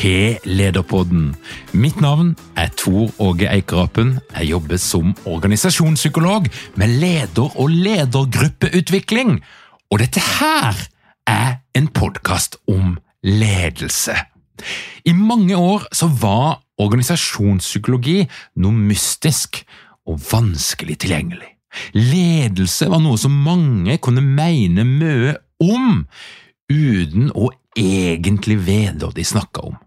Til Lederpodden. Mitt navn er Tor Åge Eikerapen. Jeg jobber som organisasjonspsykolog med leder- og ledergruppeutvikling. Og dette her er en podkast om ledelse. I mange år så var organisasjonspsykologi noe mystisk og vanskelig tilgjengelig. Ledelse var noe som mange kunne mene mye om, uten å egentlig vite hva de snakka om.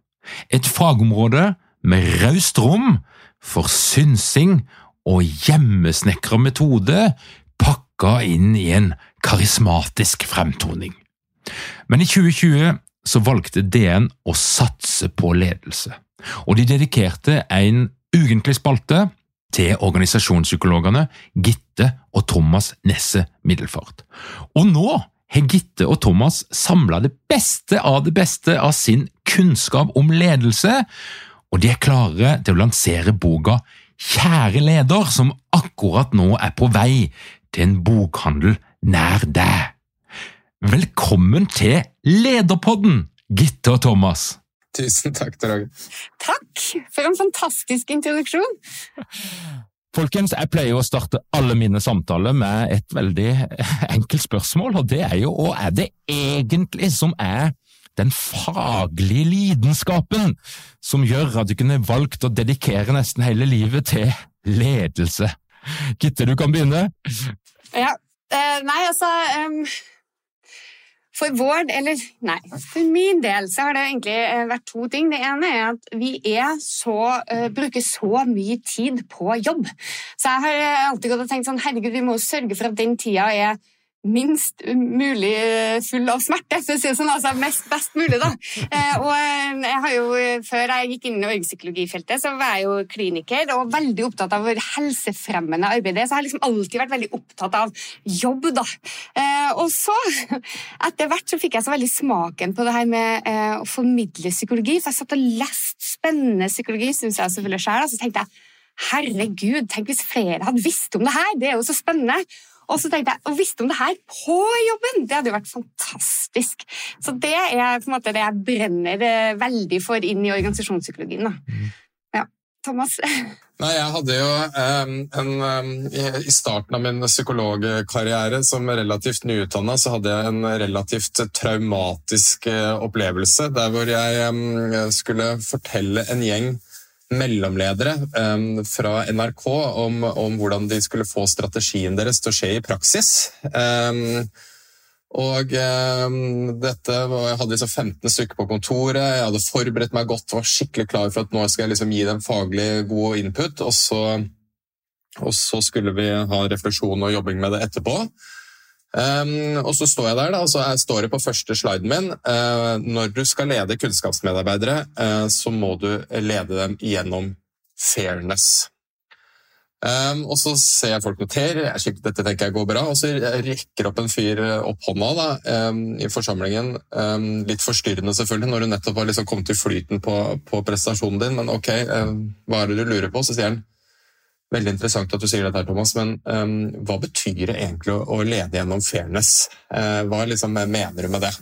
Et fagområde med raust rom for synsing og hjemmesnekra metode pakka inn i en karismatisk fremtoning. Men i 2020 så valgte DN å satse på ledelse, og de dedikerte en ukentlig spalte til organisasjonspsykologene Gitte og Thomas Nesse Middelfart. Og nå har Gitte og Thomas samla det beste av det beste av sin kunnskap om ledelse, og de er klare til å lansere boka Kjære leder, som akkurat nå er på vei til en bokhandel nær deg. Velkommen til Lederpodden, Gitte og Thomas. Tusen takk, Drage. Takk for en fantastisk introduksjon. Folkens, jeg pleier å starte alle mine samtaler med et veldig enkelt spørsmål, og det er jo hva er det egentlig som er den faglige lidenskapen som gjør at du kunne valgt å dedikere nesten hele livet til ledelse? Gitte, du kan begynne. Ja, eh, nei, altså For vår eller nei, for min del så har det egentlig eh, vært to ting. Det ene er at vi er så, uh, bruker så mye tid på jobb. Så jeg har alltid gått og tenkt sånn herregud, vi må sørge for at den tida er minst mulig full av smerte, for å si det sånn, altså mest, best mulig, da. Eh, og jeg har jo, Før jeg gikk inn i orgpsykologifeltet, så var jeg jo kliniker og veldig opptatt av helsefremmende arbeid. Så jeg har liksom alltid vært veldig opptatt av jobb, da. Eh, og så, etter hvert, så fikk jeg så veldig smaken på det her med eh, å formidle psykologi. Så jeg satt og leste spennende psykologi, syns jeg selvfølgelig sjøl, og så tenkte jeg herregud, tenk hvis flere hadde visst om det her, det er jo så spennende. Og så tenkte jeg, å visste om det her på jobben! Det hadde jo vært fantastisk. Så det er på en måte det jeg brenner eh, veldig for inn i organisasjonspsykologien. Da. Mm. Ja, Thomas? Nei, jeg hadde jo um, en um, I starten av min psykologkarriere som relativt nyutdanna, så hadde jeg en relativt traumatisk uh, opplevelse der hvor jeg um, skulle fortelle en gjeng mellomledere um, fra NRK om, om, hvordan de skulle få strategien deres til å skje i praksis. Um, og um, dette, Jeg hadde liksom 15 stykker på kontoret, jeg hadde forberedt meg godt, var skikkelig klar for at nå skal jeg liksom gi dem faglig god input. Og så, og så skulle vi ha refleksjon og jobbing med det etterpå. Um, og så står jeg der, da, og så står det på første sliden min uh, Når du skal lede kunnskapsmedarbeidere, uh, så må du lede dem gjennom fairness. Um, og så ser jeg folk notere, jeg dette tenker jeg går bra, og så rekker opp en fyr opp hånda da, um, i forsamlingen. litt forstyrrende selvfølgelig, når du nettopp har liksom kommet til flyten på, på prestasjonen din, men ok, hva er det du lurer på? Så sier han Veldig interessant at du sier dette, Thomas, men um, hva betyr det egentlig å, å lede gjennom fairness? Uh, hva liksom mener du med det?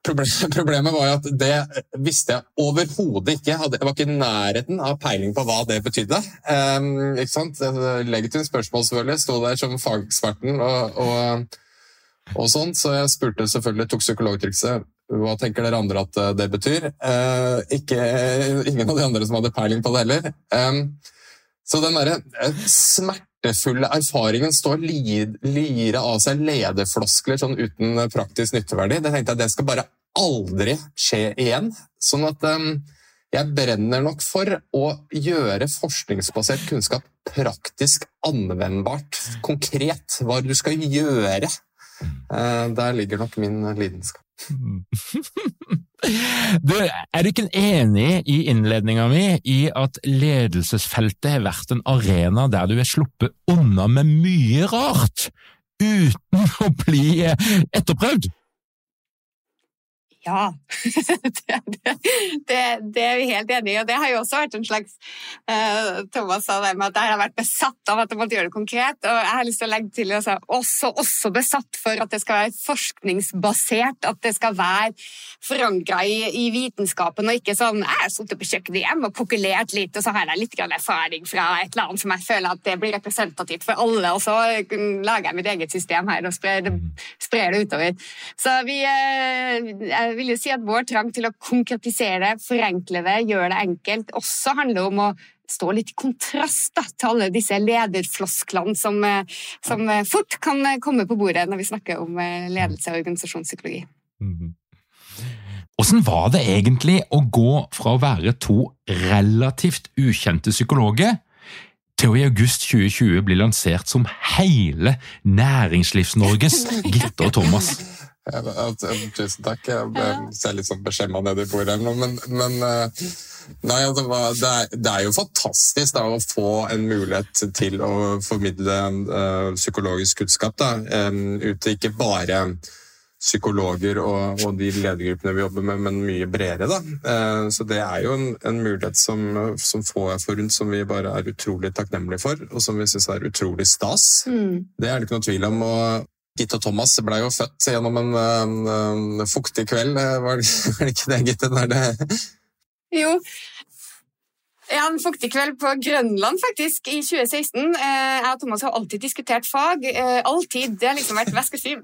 Problemet var jo at det visste jeg overhodet ikke. Jeg var ikke i nærheten av peiling på hva det betydde. Um, ikke sant? Legitimt spørsmål, selvfølgelig. Sto der som fageksperten og, og, og sånn, så jeg spurte selvfølgelig, tok psykologtrikset hva tenker dere andre at det betyr? Uh, ikke, ingen av de andre som hadde peiling på det heller. Så den derre eh, smertefulle erfaringen står lire av seg lederfloskler sånn uten praktisk nytteverdi. Det tenkte jeg det skal bare aldri skje igjen. Sånn at jeg brenner nok for å gjøre forskningsbasert kunnskap praktisk anvendbart, konkret. Hva du skal gjøre. Der ligger nok min lidenskap. Du, er du ikke enig i innledninga mi i at ledelsesfeltet har vært en arena der du er sluppet unna med mye rart, uten å bli etterprøvd? Ja, det, det, det, er vi helt enig i. Og det har jo også vært en slags uh, Thomas sa det med at jeg har vært besatt av at jeg måtte gjøre det konkret. Og jeg har lyst til å legge til altså, også, også besatt for at det skal være forskningsbasert. At det skal være forankra i, i, vitenskapen, og ikke sånn Jeg har sittet på kjøkkenet hjemme og kokkelert litt, og så har jeg litt erfaring fra et eller annet som jeg føler at det blir representativt for alle, og så lager jeg mitt eget system her og sprer det, sprer det utover. Så vi uh, vil jo si at vår trang til å konkretisere, forenkle det, gjøre det enkelt, også handler om å stå litt i kontrast da, til alle disse lederflosklene som, eh, som, eh, fort kan eh, komme på bordet når vi snakker om ledelse og organisasjonspsykologi. Mm Hvordan var det egentlig å gå fra å være to relativt ukjente psykologer til å i august 2020 bli lansert som hele Næringslivs-Norges Gitte og Thomas? Tusen takk. Jeg ser litt sånn beskjemma ned i bordet eller noe, men, men eh, Nei, altså, det, er, det, er, jo fantastisk da, å få en mulighet til å formidle uh, psykologisk kunnskap da, um, ute. ikke bare psykologer og, og, de ledergruppene vi jobber med, men mye bredere. Da. Uh, så det er jo en, en mulighet som, som, få er forunt, som vi bare er utrolig takknemlige for, og som vi syns er utrolig stas. Mm. Det er det ikke noe tvil om. og Gitte og Thomas ble jo født gjennom en, en, en fuktig kveld, var det, var det ikke det, Gitte? Når det jo, ja, en fuktig kveld på Grønland, faktisk, i 2016. Eh, jeg og Thomas har alltid diskutert fag. Eh, alltid. Det har liksom vært Hva skal jeg si?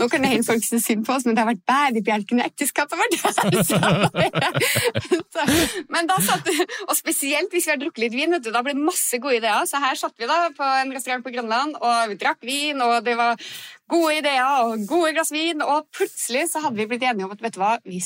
Nå kan det hende folk synes synd på oss, men det har vært bærebjelken i ekteskapet vårt. men da satt Og spesielt hvis vi har drukket litt vin, da blir det masse gode ideer. Så her satt vi da på en restaurant på Grønland, og vi drakk vin, og det var gode ideer og gode glass vin, og plutselig så hadde vi blitt enige om at vet du hva, vi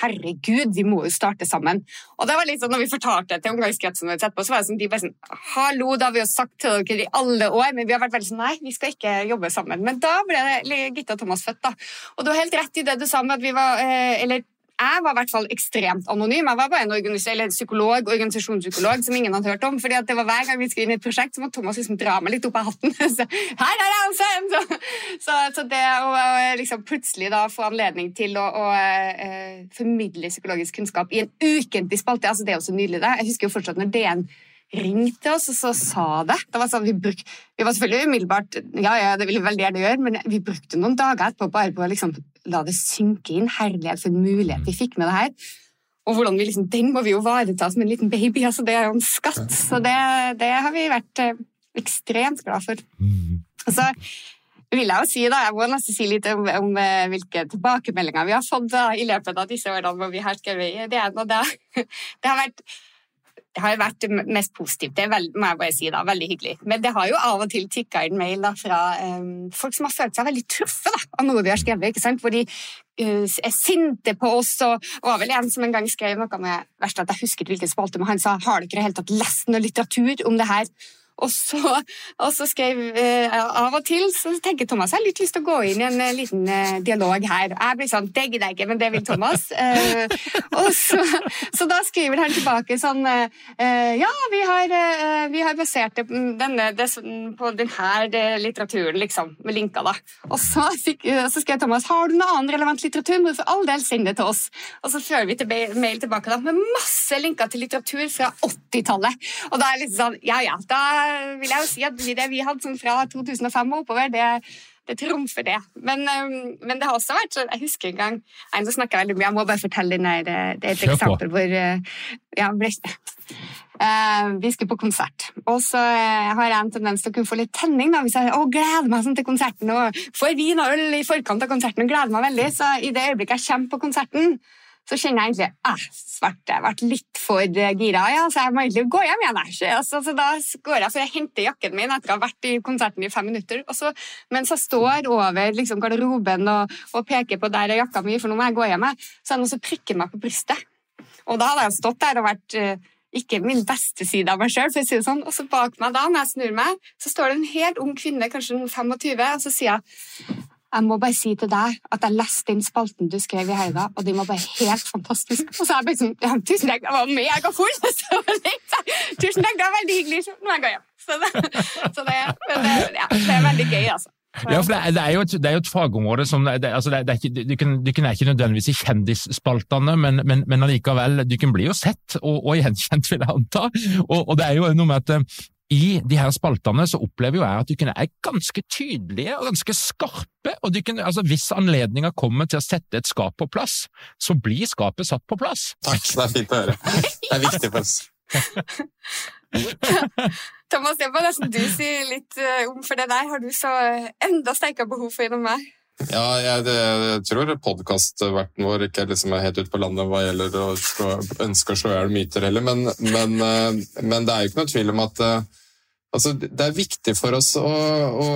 herregud, vi må jo starte sammen. Og det var litt sånn, når vi fortalte det til omgangskretsen så var det sånn, de bare sånn Hallo, det har vi jo sagt til dere i alle år, men vi har vært veldig sånn Nei, vi skal ikke jobbe sammen. Men da ble Gitte og Thomas født, da. Og du har helt rett i det du sa med at vi var eh, Eller jeg var i hvert fall ekstremt anonym. Jeg var bare en psykolog, organisasjonspsykolog som ingen hadde hørt om. fordi det var Hver gang vi skulle inn i et prosjekt, så måtte Thomas liksom dra meg litt opp av hatten. Så, her er jeg! Så, så, så, det å liksom plutselig da få anledning til å, å eh, formidle psykologisk kunnskap i en ukentlig spalte, altså det er også nydelig. det. Jeg husker jo fortsatt når DN ringte oss og så sa det. det var, sånn, vi, bruk, vi, var selvfølgelig umiddelbart Ja, ja, det ville vi veldig gjerne gjøre, men vi brukte noen dager etterpå bare på å liksom, la det synke inn. Herlighet for en mulighet vi fikk med det her. Og hvordan vi liksom, Den må vi jo vareta som en liten baby. altså Det er jo en skatt. Så det, det har vi vært eh, ekstremt glad for. Og så vil jeg jo si da, jeg må nesten si litt om, om uh, hvilke tilbakemeldinger vi har fått da, i løpet av disse årene hvor vi har skrevet i ene og det. Det har vært det har vært mest positivt. Det veld, må jeg bare si da, veldig hyggelig. Men det har jo av og til tikka inn mail da, fra um, folk som har følt seg veldig truffet av noe vi har skrevet. ikke sant? Hvor de uh, er sinte på oss. Og det var vel en som en gang skrev noe med verst at jeg husket hvilken spalte, men han sa har dere helt tatt lest noe litteratur om det her? Og så, og så skrev uh, Av og til så tenker Thomas jeg har litt lyst til å gå inn i en uh, liten uh, dialog her. Jeg blir sånn Det gidder jeg ikke, men det vil Thomas. Og så, så da skriver han tilbake sånn Ja, vi har, vi har basert det, denne, det, på denne litteraturen, liksom, med linker, da. Og så, fikk, så skrev Thomas Har du noe annen relevant litteratur, må du for all del sende det til oss. Og så fører vi til mail tilbake da, med masse linker til litteratur fra 80-tallet. Og da er det litt sånn Ja ja, da vil jeg jo si at det vi hadde sånn fra 2005 og oppover, det, det trumfer det. Men, men, det har også vært sånn Jeg husker en gang en som snakka veldig mye, jeg må bare fortelle den der, det er et eksempel hvor uh, ja, uh, Vi skulle på konsert, og så har jeg en tendens til å kunne få litt tenning da, hvis jeg å, gleder meg sånn til konserten og får vin og øl i forkant av konserten og gleder meg veldig. Så i det øyeblikket jeg kommer på konserten, så kjenner jeg egentlig at ah, jeg har vært litt for eh, gira, ja, så jeg må egentlig gå hjem igjen. Altså, så da går jeg, så jeg henter jakken min etter å ha vært i konserten i fem minutter. Og så, mens jeg står over liksom, garderoben og, og, peker på der er jakka mi, for nå må jeg gå hjem, så er det noen som prikker meg på brystet. Og da hadde jeg stått der og vært uh, ikke min beste side av meg sjøl. Sånn. Og så bak meg da, når jeg snur meg, så står det en helt ung kvinne, kanskje 25, og så sier jeg jeg må bare si til deg at jeg leste den spalten du skrev i helga, og den var bare helt fantastisk. Og så er jeg bare sånn ja, Tusen takk, jeg var megafull! Tusen takk, det var veldig hyggelig. Nå må jeg gå hjem. Så det, så det, det, ja, det er veldig gøy, altså. Ja, for det er, jo et, det er jo et fagområde som det, altså det, er ikke, du, kan, du kan er ikke nødvendigvis i kjendisspaltene, men, men, men allikevel, du kan bli jo sett og, og gjenkjent, vil jeg anta. Og, og, det er jo noe med at i de her spaltene så opplever jo jeg at dere er ganske tydelige og ganske skarpe. og kan, altså Hvis anledninga kommer til å sette et skap på plass, så blir skapet satt på plass. Takk, det er fint å høre. Det er viktig for oss. Thomas, det må nesten du si litt eh, om, for det der har du så enda sterkere behov for gjennom meg. Ja, jeg, jeg tror podkastverten vår ikke liksom er helt ute på landet hva gjelder å ønske å slå i hjel myter heller, men, men, eh, men, det er jo ikke noe tvil om at Altså, det er viktig for oss å, å,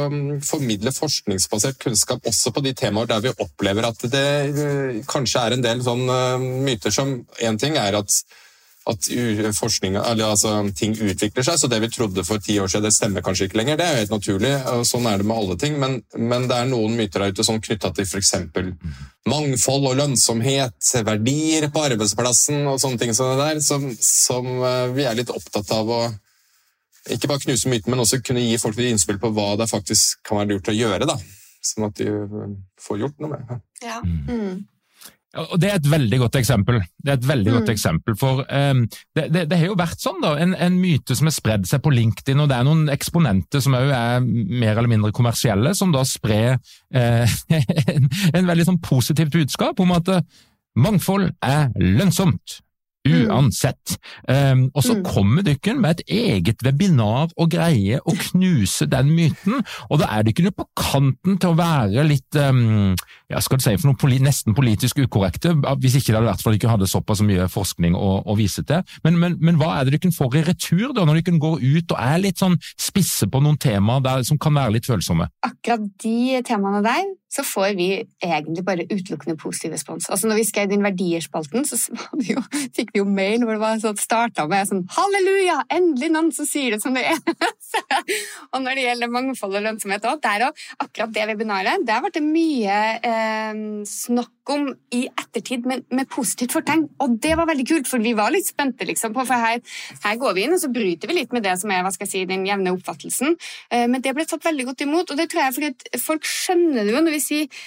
formidle forskningsbasert kunnskap også på de temaer der vi opplever at det uh, kanskje er en del sånn uh, myter som Én ting er at, at forskning, altså, ting utvikler seg, så det vi trodde for ti år siden, det stemmer kanskje ikke lenger. Det er helt naturlig, og sånn er det med alle ting. Men, men det er noen myter der ute sånn knytta til f.eks. mangfold og lønnsomhet, verdier på arbeidsplassen og sånne ting som der, som, som uh, vi er litt opptatt av å ikke bare knuse myten, men også kunne gi folk litt innspill på hva det faktisk kan være lurt å gjøre. da, Sånn at de eh, får gjort noe med det. Ja. Mm. Og Det er et veldig godt eksempel. Det er et veldig mm. godt eksempel, for um, det, det, det, har jo vært sånn da, en, en, myte som har spredd seg på LinkedIn, og det er noen eksponenter som òg er mer eller mindre kommersielle, som da sprer uh, en, en, veldig sånn positivt budskap om at uh, mangfold er lønnsomt. Mm. Uansett. Um, og så mm. kommer Dykken med et eget webinar og greier å knuse den myten, og da er dere på kanten til å være litt um, ja, skal du si for noe poli nesten politisk ukorrekte, hvis ikke det hadde vært for at dere hadde såpass mye forskning å, å vise til. Men, men, men, hva er det dere får i retur, da, når dere går ut og er litt sånn spisse på noen temaer der, som kan være litt følsomme? Akkurat de temaene der så får vi egentlig bare utelukkende positiv respons. Altså når vi skrev inn verdierspalten, så vi jo, fikk vi jo mail hvor det var sånn, starta med sånn 'Halleluja! Endelig noen som sier det som det er!' og når det gjelder mangfold og lønnsomhet òg, der òg, akkurat det webinaret, det har vært mye eh, snakk om i ettertid, men med positivt fortegn. Og det var veldig kult, for vi var litt spente, liksom, på, for her, her, går vi inn, og så bryter vi litt med det som er hva skal jeg si, den jevne oppfattelsen. Eh, men det ble tatt veldig godt imot, og det tror jeg fordi folk skjønner det jo når vi sier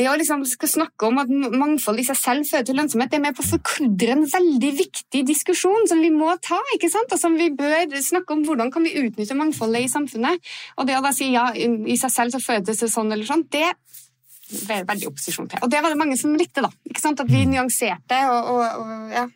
det å liksom skal snakke om at mangfold i seg selv fører til lønnsomhet, det er med på å forkludre en veldig viktig diskusjon som vi må ta, ikke sant? og som vi bør snakke om hvordan kan vi utnytte mangfoldet i samfunnet. Og det å da si ja, i seg selv så fører det til sånn eller sånn, det er veldig opposisjon til. Og det var det mange som likte, da. ikke sant? At vi mm. nyanserte og, og, og ja.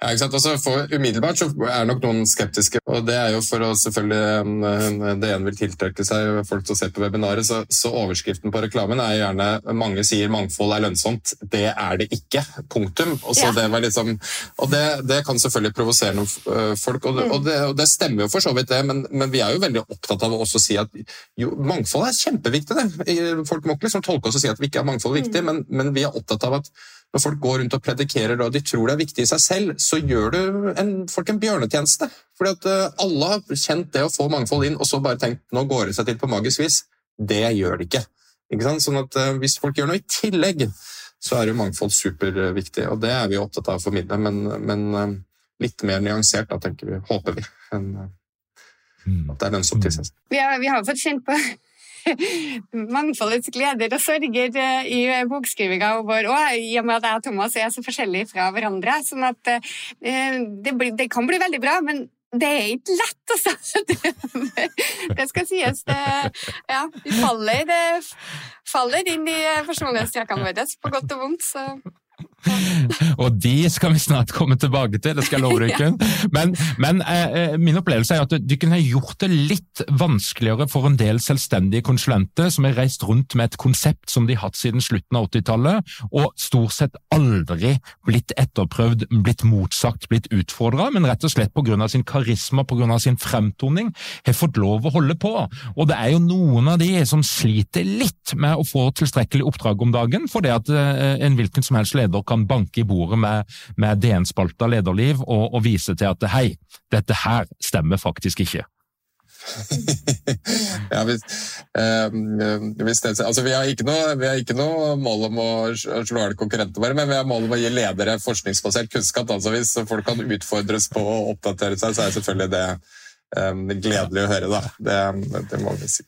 Ja, ikke sant? Altså for umiddelbart så er nok noen skeptiske, og det er jo for å selvfølgelig Det ene vil tiltrekke seg folk til å se på webinaret, så, så, overskriften på reklamen er gjerne 'mange sier mangfold er lønnsomt'. Det er det ikke. Punktum. Og, ja. det, liksom, og det, det, kan selvfølgelig provosere noen uh, folk, og det, og, det, og det, stemmer jo for så vidt, det, men, men, vi er jo veldig opptatt av å også si at jo, mangfold er kjempeviktig. Det. Folk må ikke liksom tolke oss og si at vi ikke har mangfold viktig, mm. men, men vi er opptatt av at når folk går rundt og predikerer og de tror det er viktig i seg selv, så gjør du en, folk en bjørnetjeneste. Fordi at uh, alle har kjent det å få mangfold inn, og så bare tenkt nå går det seg til på magisk vis. Det gjør det ikke. ikke sant? Sånn at uh, Hvis folk gjør noe i tillegg, så er jo mangfold superviktig. Og det er vi opptatt av å formidle, men, men uh, litt mer nyansert, da, tenker vi, håper vi, enn at det er lønnsomt til seg. Vi har, vi har fått kjent på mangfoldets gleder og sorger eh, i bokskrivinga vår òg, i og med at jeg og Thomas er så forskjellige fra hverandre. sånn at eh, det, blir, det kan bli veldig bra, men det er ikke lett, altså. Det, skal sies. Det, ja, vi faller, det faller inn i personlighetstrekkene våre, på godt og vondt. så... og de skal vi snart komme tilbake til, det skal jeg love dere. Men, men eh, eh, min opplevelse er at du kunne gjort det litt vanskeligere for en del selvstendige konsulenter som har reist rundt med et konsept som de har hatt siden slutten av 80-tallet, og stort sett aldri blitt etterprøvd, blitt motsagt, blitt utfordra, men rett og slett pga. sin karisma, pga. sin fremtoning, har fått lov å holde på. Og det er jo noen av de som sliter litt med å få tilstrekkelig oppdrag om dagen, fordi at eh, en hvilken som helst leder kan banke i bordet med, med DN-spalta Lederliv og, og vise til at hei, dette her stemmer faktisk ikke. ja, hvis, eh, hvis det, altså vi, har noe, vi, har ikke noe, mål om å slå av konkurrentene våre, men vi har mål om å gi ledere forskningsbasert kunnskap. Altså hvis folk kan utfordres på å oppdatere seg, så er selvfølgelig det eh, gledelig å høre. Da. Det, det må vi si.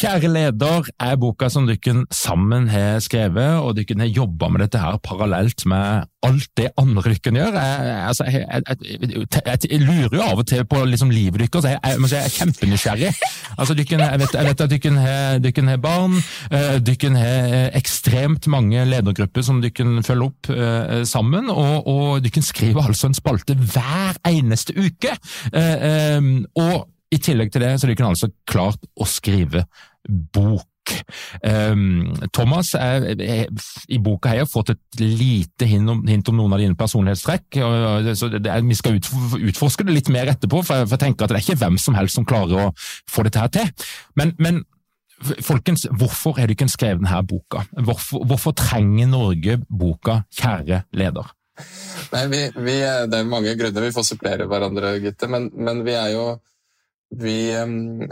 Kjære leder er boka som dere sammen har skrevet, og dere har jobba med dette her parallelt med alt det andre dere gjør. Jeg, altså, jeg, jeg, jeg, lurer jo av og til på liksom, livet deres, jeg, jeg, er kjempenysgjerrig. Altså, dere, jeg, vet, vet at dere har, barn, uh, dere har ekstremt mange ledergrupper som dere følger opp uh, sammen, og, og dere skriver altså en spalte hver eneste uke. Uh, um, og i tillegg til det så har de altså klart å skrive bok. Um, Thomas, er, i boka jeg fått et lite hint om, noen av dine personlighetstrekk. Så vi skal utforske det litt mer etterpå, for jeg, tenker at det er ikke hvem som helst som klarer å få dette her til. Men, men folkens, hvorfor har du ikke skrevet denne boka? Hvorfor, hvorfor trenger Norge boka Kjære leder? Nei, vi, vi, Det er mange grunner vi får supplere hverandre, gutter, men, men vi er jo vi,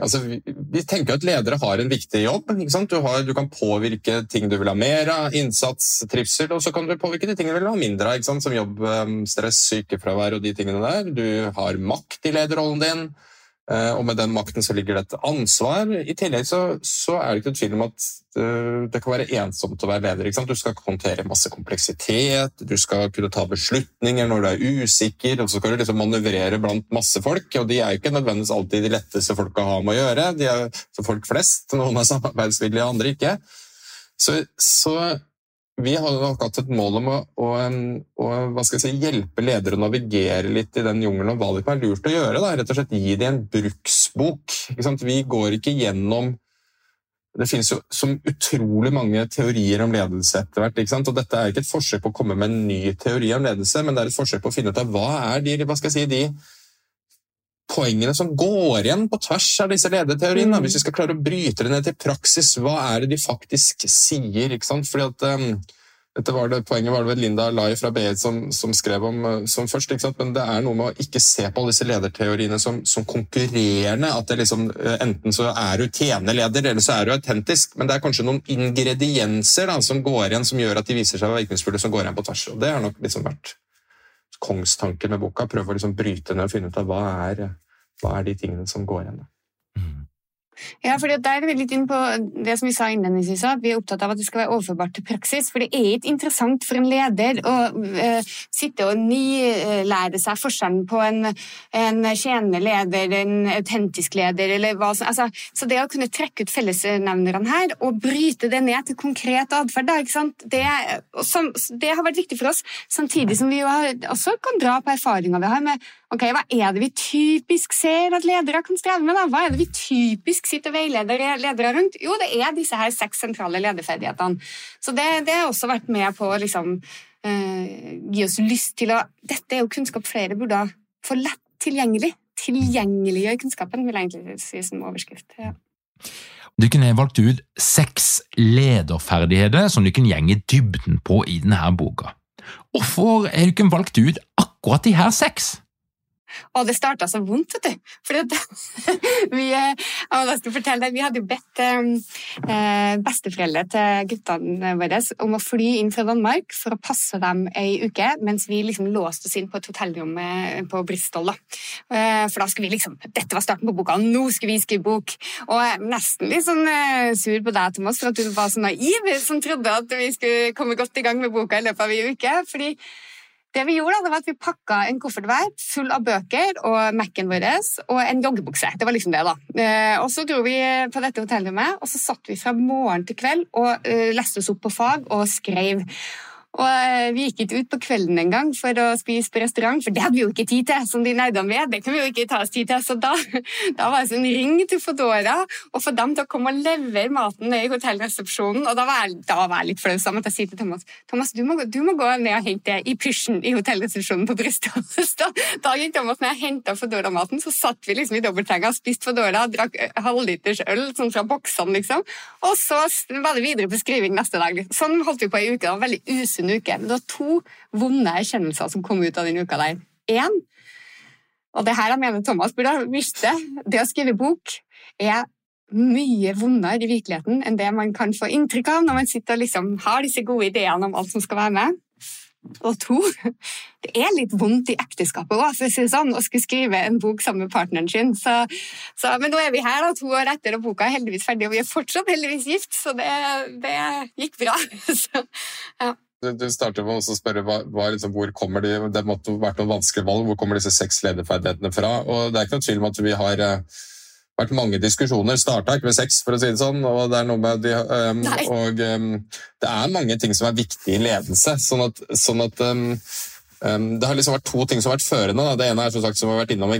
altså, vi, vi, tenker at ledere har en viktig jobb. Du, har, du, kan påvirke ting du vil ha mer av, innsats, trivsel, og så kan du påvirke de tingene du vil ha mindre av, som jobb, stress, sykefravær og de tingene der. Du har makt i lederrollen din. Eh, og med den makten så ligger det et ansvar. I tillegg så, så er det ikke tvil om at uh, det kan være ensomt å være leder. Du skal håndtere masse kompleksitet, du skal kunne ta beslutninger når du er usikker, og så skal du liksom manøvrere blant masse folk. Og de er jo ikke nødvendigvis alltid de letteste folka å ha med å gjøre. De er folk flest. Noen er samarbeidsvillige, andre ikke. Så, så vi har hatt et mål om å, å, å si, hjelpe ledere å navigere litt i den jungelen om hva det kan være lurt å gjøre. Da. Rett og slett Gi dem en bruksbok. Vi går ikke gjennom Det finnes jo som utrolig mange teorier om ledelse etter hvert. og Dette er ikke et forsøk på å komme med en ny teori om ledelse, men det er et forsøk på å finne ut av hva er de, hva skal jeg si, de poengene som går igjen på tvers av disse lederteoriene. Mm. Hvis vi skal klare å bryte det ned til praksis, hva er det de faktisk sier? ikke sant? Fordi at um, dette var det, Poenget var det vel Linda Lai fra BI som, som, skrev om uh, som først. ikke sant? Men det er noe med å ikke se på alle disse lederteoriene som, som konkurrerende. at det liksom, uh, Enten så er du tjenerleder, eller så er du autentisk. Men det er kanskje noen ingredienser da, som går igjen, som gjør at de viser seg å være virkningsfulle, som går igjen på tvers. Og Det har nok liksom vært kongstanken med boka. Prøve å liksom bryte ned og finne ut av hva er, hva er de tingene som går igjen. Ja, for Der er vi litt inn på det som vi sa innledningsvis, at vi er opptatt av at det skal være overførbart til praksis. For det er ikke interessant for en leder å uh, sitte og nylære seg forskjellen på en, en tjenende leder, en autentisk leder, eller hva som altså, Så det å kunne trekke ut fellesnevnerne her og bryte det ned til konkret atferd, det, det, har vært viktig for oss. Samtidig som vi jo har, også kan dra på erfaringer vi har med ok, hva er det vi typisk ser at ledere kan streve med. da? Hva er det vi typisk sitter og veileder ledere rundt? Jo, det er disse her seks sentrale lederferdighetene. Så det, det har også vært med på å liksom, uh, gi oss lyst til å Dette er jo kunnskap flere burde få lett tilgjengelig tilgjengeliggjør kunnskapen, vil jeg egentlig si som overskrift. Ja. Dere har valgt ut seks lederferdigheter som dere går i dybden på i denne boka. Hvorfor har dere valgt ut akkurat de her seks? Og det starta så vondt, vet du. For vi, deg, vi hadde jo bedt eh, besteforeldre til guttene våre om å fly inn fra Danmark for å passe dem ei uke, mens vi liksom låste oss inn på et hotellrom eh, på Bristol. Da. Eh, for da skulle vi liksom Dette var starten på boka, nå skulle vi skrive bok! Og jeg er nesten litt sånn eh, sur på deg, Thomas, for at du var så naiv som trodde at vi skulle komme godt i gang med boka i løpet av ei uke. fordi det vi gjorde, det var at vi pakka en koffert hver full av bøker og Mac-en vår og en joggebukse. Det var liksom det, da. Eh, og så dro vi på dette hotellrommet, og så satt vi fra morgen til kveld og eh, leste oss opp på fag og skrev. Og eh, vi gikk ikke ut på kvelden engang for å spise på restaurant, for det hadde vi jo ikke tid til. som de vi Det kan vi jo ikke ta oss tid til. Så da, da var det sånn ring til Fodora og få dem til å komme og levere maten ned i hotellresepsjonen. Og da var jeg, da var jeg litt flau, så jeg sier til Thomas Thomas, du må, du må gå ned og hente i pysjen i hotellresepsjonen på Bristol. Da, gikk Thomas ned og henta Fodora-maten, så satt vi liksom i dobbeltsenga og spiste Fodora, drakk halvliters øl sånn fra boksene, liksom. Og så var det videre på skriving neste dag. Sånn holdt vi på i. Det var veldig usunn en uke. Men det var to vonde erkjennelser som kom ut av den uka der. Én, og det her jeg mener Thomas burde ha visst det, det å skrive bok er mye vondere i virkeligheten enn det man kan få inntrykk av når man sitter og liksom har disse gode ideene om alt som skal være med. Og to, det er litt vondt i ekteskapet òg, for å si det sånn, å skulle skrive en bok sammen med partneren sin. Så, så, men nå er vi her da, to år etter, og boka er heldigvis ferdig, og vi er fortsatt heldigvis gift, så det, det gikk bra. Så, ja. Du starter med å spørre hva, hva liksom, hvor kommer de, det måtte vært noen vanskelige valg. Hvor kommer disse seks lederferdighetene fra? Og Det er ikke noen tvil om at vi har uh, vært mange diskusjoner. Starta ikke med seks, for å si det sånn. og Det er noe med de, um, og um, det er mange ting som er viktige i ledelse. sånn at, sånn at Um, det har liksom vært to ting som har vært førende. Da. Det ene er som sagt, som har vært innom,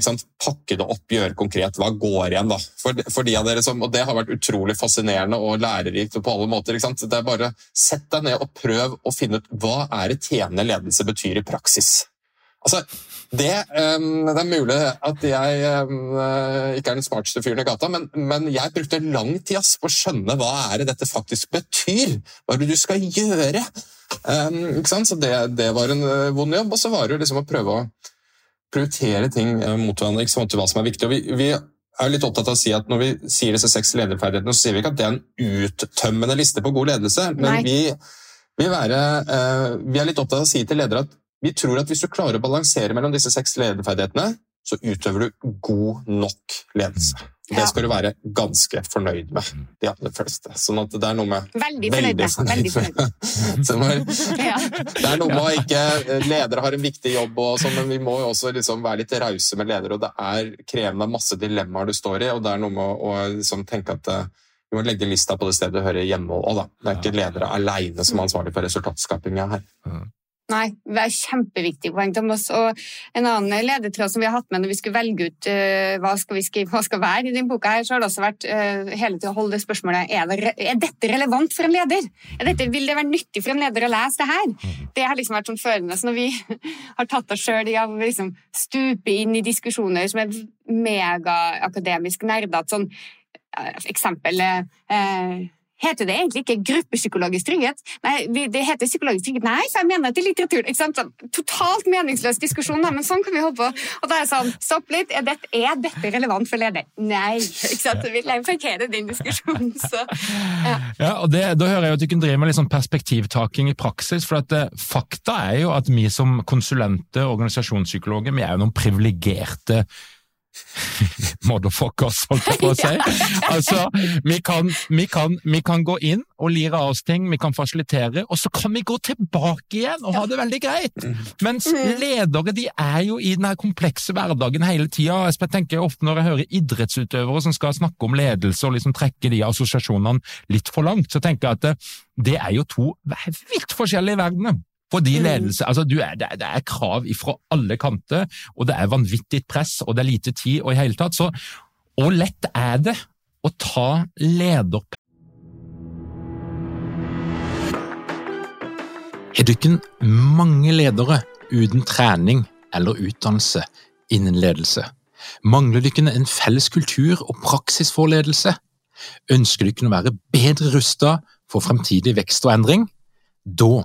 pakke det opp, gjøre konkret. Hva går igjen? da? For, for de av dere som, og Det har vært utrolig fascinerende og lærerikt på alle måter. Det er bare Sett deg ned og prøv å finne ut hva er det tjenende ledelse betyr i praksis. Altså, det, um, det, er mulig at jeg um, ikke er den smarteste fyren i gata, men, men jeg brukte lang tid ass, på å skjønne hva er det dette faktisk betyr. Hva er det du skal gjøre? Um, så det, det, var en uh, vond jobb. Og så var det liksom å prøve å prioritere ting uh, mot hverandre. ikke sant, hva som er viktig. Og vi, vi, er litt opptatt av å si at Når vi sier disse seks lederferdighetene, så sier vi ikke at det er en uttømmende liste på god ledelse. Men vi, vi, være, vi, er litt opptatt av å si til ledere at vi tror at hvis du klarer å balansere mellom disse seks lederferdighetene, så utøver du god nok ledelse. Det skal du være ganske fornøyd med, de aller fleste. Sånn at det er noe med Veldig fornøyd. Veldig fornøyd. det er noe med å ikke Ledere har en viktig jobb, og sånn, men vi må jo også liksom være litt rause med ledere. og Det er krevende, masse dilemmaer du står i, og det er noe med å liksom tenke at eh, vi må legge lista på det stedet du hører hjemme òg, da. Det er ikke ledere aleine som er ansvarlig for resultatskapinga her. Nei, det er kjempeviktig poeng, Thomas. Og en annen ledetråd som vi har hatt med når vi skulle velge ut uh, hva skal vi skrive, hva skal være i denne boka, her, så har det også vært uh, hele tiden å holde det spørsmålet er, det, er dette relevant for en leder. Dette, vil det være nyttig for en leder å lese det her? Mhm. Det har liksom vært sånn førende. Så når vi har tatt oss sjøl i å liksom, stupe inn i diskusjoner som er megaakademisk nerdete, sånn uh, eksempel uh, heter det egentlig ikke gruppepsykologisk trygghet. Nei, det heter psykologisk trygghet. Nei, så jeg mener det er litteratur. Sånn, totalt meningsløs diskusjon, men sånn kan vi holde på. Og da er jeg sånn, stopp litt. Er dette, er dette relevant for leder? Nei. ikke sant? Så vil parkere den diskusjonen. Så, ja. ja og det, Da hører jeg at du kan drive med litt sånn perspektivtaking i praksis. for at eh, Fakta er jo at vi som konsulenter, organisasjonspsykologer, vi er jo noen privilegerte Motherfuckers, holdt jeg på å si. Altså, vi kan, vi, kan, vi kan, gå inn og lire av oss ting, vi kan fasilitere, og så kan vi gå tilbake igjen og ha det veldig greit. Mens mm. ledere de er jo i den komplekse hverdagen hele tida. Jeg tenker ofte når jeg hører idrettsutøvere som skal snakke om ledelse og liksom trekke de assosiasjonene litt for langt, så tenker jeg at det, det er jo to vidt forskjellige verdener. Fordi mm. ledelse altså er, det, det, er krav fra alle kanter, og det er vanvittig press, og det er lite tid, og i hele tatt så Hvor lett er det å ta leder... Er det ikke mange ledere uten trening eller utdannelse innen ledelse? Mangler dere en felles kultur og praksis for ledelse? Ønsker dere å være bedre rustet for fremtidig vekst og endring? Da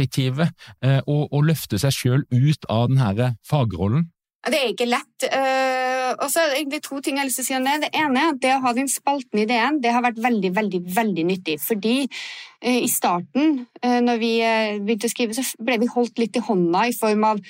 Perspektivet eh, og, og løfte seg sjøl ut av denne fagrollen? Det er ikke lett. Uh, og så egentlig to ting jeg har lyst til å si om det. Det ene er at det å ha den spalten i DN det har vært veldig veldig, veldig nyttig. Fordi uh, i starten, når vi begynte å skrive, så ble vi holdt litt i hånda i form av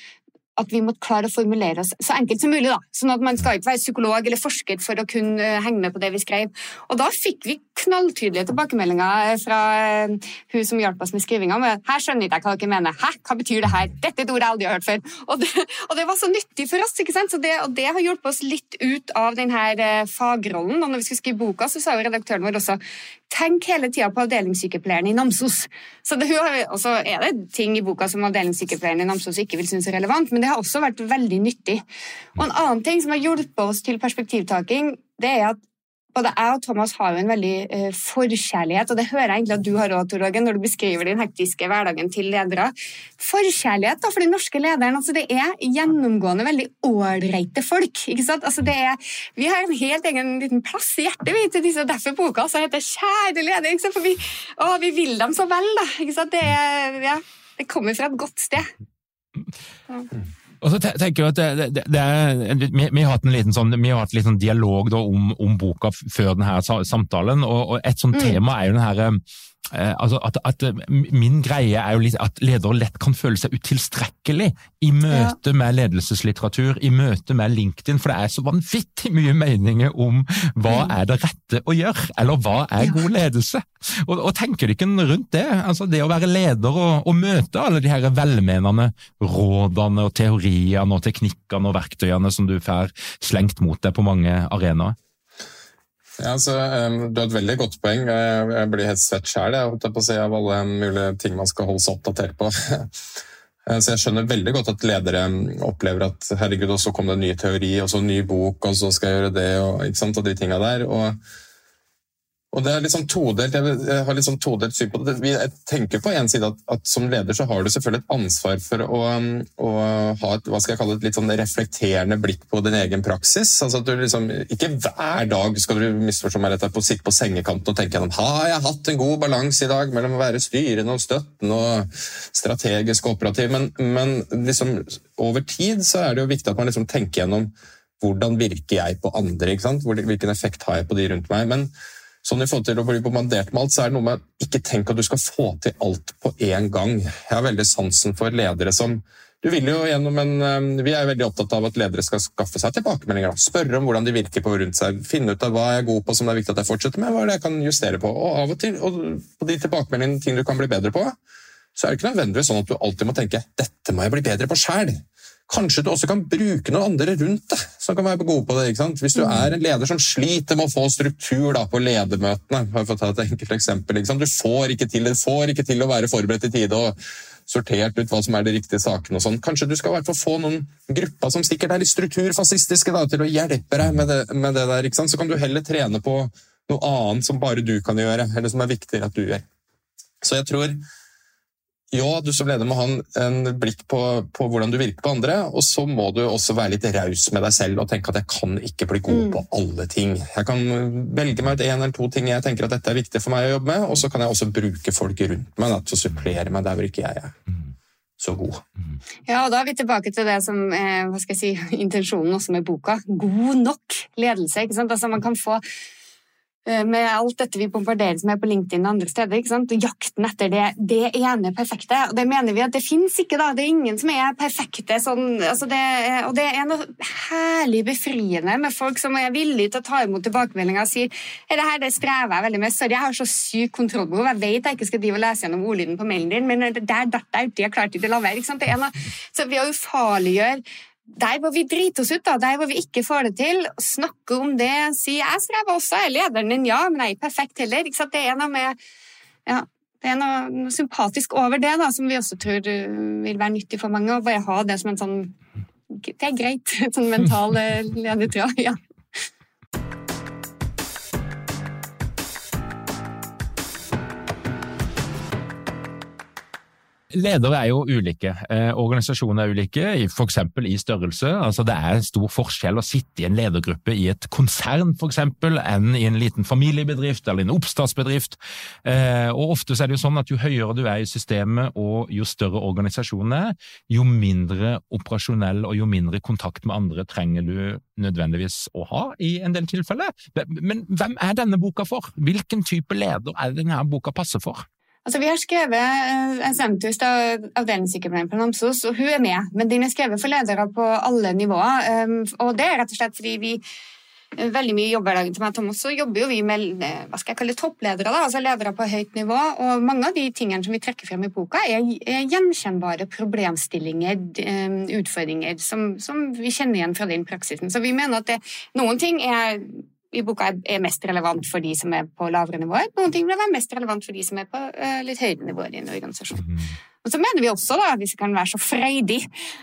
at vi måtte klare å formulere oss så enkelt som mulig. da. Sånn at Man skal ikke være psykolog eller forsker for å kunne eh, henge med på det vi skrev. Og da fikk vi knalltydelige tilbakemeldinger fra eh, hun som hjalp oss med skrivinga. 'Her skjønner ikke jeg hva dere mener. Hæ, hva betyr det her? Dette er et ord jeg aldri har hørt før.' Og det, og det var så nyttig for oss. ikke sant? Det, og det har hjulpet oss litt ut av denne eh, fagrollen. Og når vi skulle skrive boka, så sa jo redaktøren vår også Tenk hele tida på avdelingssykepleieren i Namsos. Så det, også er det ting i boka som avdelingssykepleieren i Namsos ikke vil synes er relevant, men det har også vært veldig nyttig. Og En annen ting som har hjulpet oss til perspektivtaking, det er at både jeg og Thomas har jo en veldig uh, forkjærlighet, og det hører jeg egentlig at du har òg, Tor Ågen, når du beskriver den hektiske hverdagen til ledere. Forkjærlighet da, for den norske lederen. altså Det er gjennomgående veldig ålreite folk. ikke sant? Altså det er, Vi har en helt egen liten plass i hjertet vi, til disse, derfor boka også heter Kjære leder. ikke sant? For vi, å, vi vil dem så vel, da. ikke sant? Det, er, ja, det kommer fra et godt sted. Ja. Og så tenker jeg at det, det, det er, vi, vi, har hatt en liten sånn, vi har hatt litt sånn dialog da, om, om, boka før denne samtalen, og, og et sånt mm. tema er jo den her Eh, altså at, at, eh, Min greie er jo litt at ledere lett kan føle seg utilstrekkelig i møte ja. med ledelseslitteratur, i møte med LinkedIn, for det er så vanvittig mye meninger om hva mm. er det rette å gjøre, eller hva er god ledelse? Og, og tenker du ikke rundt det? Altså Det å være leder og, og møte alle de her velmenende rådene og teoriene og teknikkene og verktøyene som du får slengt mot deg på mange arenaer? Ja, så, um, Du har et veldig godt poeng. Jeg blir helt svett sjæl si, av alle mulige ting man skal holde seg oppdatert på. så Jeg skjønner veldig godt at ledere opplever at herregud, og så kom det en ny teori, og så en ny bok, og så skal jeg gjøre det, og, ikke sant, og de tinga der. og og det er sånn todelt, Jeg har sånn todelt syn på det. Jeg tenker på en side at, at, Som leder så har du selvfølgelig et ansvar for å, å, ha et hva skal jeg kalle et litt sånn reflekterende blikk på din egen praksis. Altså at du liksom, Ikke hver dag skal du misforstå meg rett på sitte på sengekanten og tenke gjennom har jeg hatt en god balanse i dag mellom å være styrende og støttende og strategisk og operativ, men, men liksom, over tid så er det jo viktig at man liksom tenker gjennom hvordan virker jeg på andre, ikke sant? hvilken effekt har jeg på de rundt meg. men Sånn i forhold til å bli bombardert med alt, så er det noe med ikke tenk at du skal få til alt på én gang. Jeg har veldig sansen for ledere som du vil jo gjennom en, um, Vi er veldig opptatt av at ledere skal skaffe seg tilbakemeldinger. Spørre om hvordan de virker på rundt seg. Finne ut av hva jeg er god på som det er viktig at jeg fortsetter med, hva er det jeg kan justere på. Og av og til, og på de tilbakemeldingene ting du kan bli bedre på, så er det ikke nødvendigvis sånn at du alltid må tenke 'dette må jeg bli bedre på sjæl'. Kanskje du også kan bruke noen andre rundt deg som kan være gode på det. ikke sant? Hvis du er en leder som sliter med å få struktur da, på ledermøtene for å ta et enkelt eksempel, Du får ikke til, får ikke til å være forberedt i tide og sortert ut hva som er de riktige sakene. og sånn. Kanskje du skal hvert få noen grupper som sikkert er litt strukturfascistiske da, til å hjelpe deg med det, med det der. ikke sant? Så kan du heller trene på noe annet som bare du kan gjøre, eller som er viktigere at du gjør. Så jeg tror ja, du som leder må ha en, blikk på, på, hvordan du virker på andre, og så må du også være litt raus med deg selv og tenke at jeg kan ikke bli god mm. på alle ting. Jeg kan velge meg ut én eller to ting jeg tenker at dette er viktig for meg å jobbe med, og så kan jeg også bruke folk rundt meg da, til å supplere meg der hvor ikke jeg er mm. så god. Mm. Ja, og Da er vi tilbake til det som er hva skal jeg si, intensjonen også med boka. God nok ledelse. ikke sant? Altså Man kan få Eh, med alt dette vi bombarderes med på LinkedIn og andre steder. ikke sant? Jakten etter det, det ene perfekte. Og det mener vi at det fins ikke. da. Det er ingen som er perfekte. Sånn, altså det, og det er noe herlig befriende med folk som er villige til å ta imot tilbakemeldinger og sier det her det strever jeg veldig med. Sorry, jeg har så sykt kontrollbehov. Jeg vet jeg ikke skal drive og lese gjennom ordlyden på mailen din, men der datt jeg uti. Jeg klarte ikke å la være. ikke sant? Det er noe, så ved å ufarliggjøre der hvor vi driter oss ut, da, der hvor vi ikke får det til, snakke om det, si 'jeg strever også', jeg er lederen din, ja, men jeg er ikke perfekt heller. Ikke? Det er noe med ja, det er noe, sympatisk over det da, som vi også tror uh, vil være nyttig for mange. Å bare ha det som en sånn Det er greit. Sånn mental uh, ledetråd. Ja. Ledere er jo ulike, eh, organisasjoner er ulike, f.eks. i størrelse. Altså Det er stor forskjell å sitte i en ledergruppe i et konsern for eksempel, enn i en liten familiebedrift eller en oppstartsbedrift. Eh, og Ofte er det jo sånn at jo høyere du er i systemet og jo større organisasjonen er, jo mindre operasjonell og jo mindre kontakt med andre trenger du nødvendigvis å ha i en del tilfeller. Men hvem er denne boka for? Hvilken type leder er det denne boka passer for? Altså, vi har skrevet en Sentus, avdelingssykepleieren på Namsos, og hun er med. Men den er skrevet for ledere på alle nivåer. Um, og det er rett og slett fordi vi veldig mye jobbhverdagen til meg Thomas, så jobber jo vi med hva skal jeg kalle toppledere, da, altså ledere på høyt nivå. Og mange av de tingene som vi trekker frem i boka, er, er gjenkjennbare problemstillinger, um, utfordringer, som, som, vi kjenner igjen fra den praksisen. Så vi mener at det, noen ting er i boka er mest relevant for de som er på lavere nivåer. Noen ting vil være mest relevant for de som er på uh, litt høyere nivåer i en organisasjon. Mm. Og så mener vi også, da, hvis vi kan være så freidig,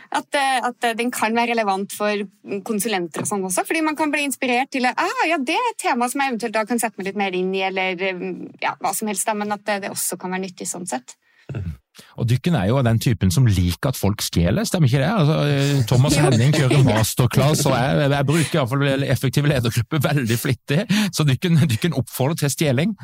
at, eh, at, eh, den kan være relevant for konsulenter og sånn også. Fordi man kan bli inspirert til at ah, ja, det er et tema som jeg eventuelt da kan sette meg litt mer inn i, eller ja, hva som helst, da, men at det, det også kan være nyttig sånn sett. Og Dykken er jo av den typen som liker at folk stjeler, stemmer ikke det? Altså, eh, Thomas Henning kjører masterclass, og jeg, jeg bruker iallfall effektiv ledergruppe veldig flittig, så Dykken, dykken oppfordrer til stjeling.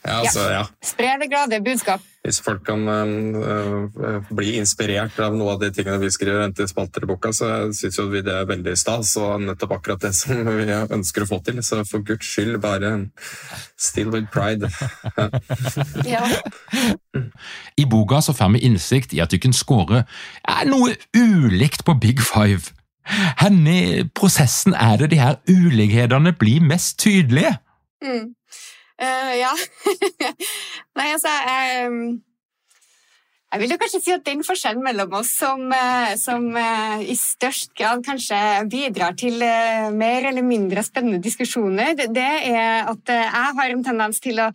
Ja, altså, ja. Spre det glade budskap. Hvis folk kan uh, bli inspirert av noe av de tingene vi skriver i spalter i boka, så syns vi det er veldig stas, og nettopp akkurat det som vi ønsker å få til. Så for guds skyld, bare still with pride. ja. I boka så får vi innsikt i at du kan score noe ulikt på Big Five. Hvor i prosessen er det de her ulikhetene blir mest tydelige? Mm. Uh, ja. Nei, altså jeg, jeg vil jo kanskje si at den forskjellen mellom oss som, eh, som uh, i størst grad kanskje bidrar til mer eller mindre spennende diskusjoner, det er at jeg har en tendens til å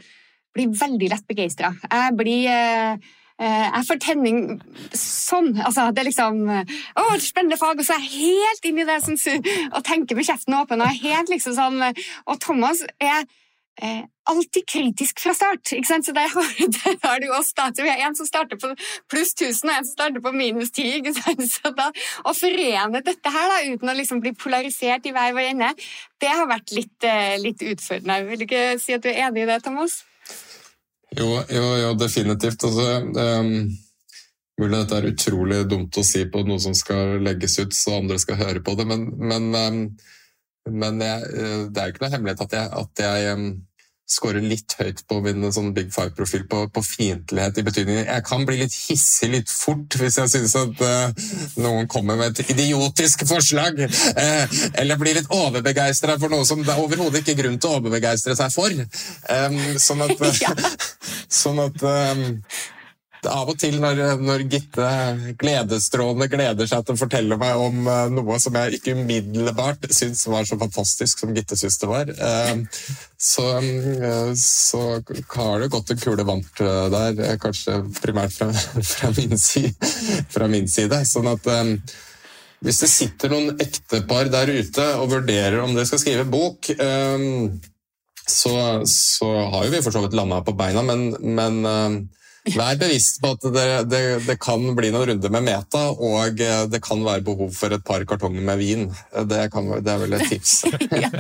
bli veldig lett begeistra. Jeg blir jeg får tenning sånn. Altså, det er liksom Å, spennende fag! Og så er jeg helt inni det sånn, og tenker med kjeften åpen. Og, er helt liksom sånn, og Thomas er eh, alltid kritisk fra start. ikke sant? Så der der har du oss. da. Vi har en som starter på pluss 1000, og en som starter på minus 10. ikke sant? Så da, Å forene dette her da, uten å liksom bli polarisert i hver vår ende, det har vært litt, eh, litt utfordrende. Vil du ikke si at du er enig i det, Thomas? Jo, jo, jo definitivt. Altså, um, mulig dette er utrolig dumt å si på noe som skal legges ut så andre skal høre på det, men, men um, men jeg, eh, det er jo ikke noe hemmelighet at jeg, at jeg scorer litt høyt på min sånn Big Five-profil på, på, fiendtlighet i betydningen Jeg kan bli litt hissig litt fort hvis jeg syns at uh, noen kommer med et idiotisk forslag. Uh, eller blir litt overbegeistra for noe som det er overhodet ikke grunn til å overbegeistre seg for. Um, sånn at, uh, sånn at um, av og til når, når Gitte gledesstrålende gleder seg til å fortelle meg om uh, noe som jeg ikke umiddelbart syns var så fantastisk som Gitte syns det var, uh, så, uh, så, har det gått en kule varmt der, kanskje primært fra, fra, min side, fra, min side. Sånn at hvis det sitter noen ektepar der ute og vurderer om de skal skrive bok så, så, har jo vi for så vidt landa på beina, men, men Vær bevisst på at det, det, det, kan bli noen runder med meta, og eh, det kan være behov for et par kartonger med vin. Det, kan, det er vel et tips.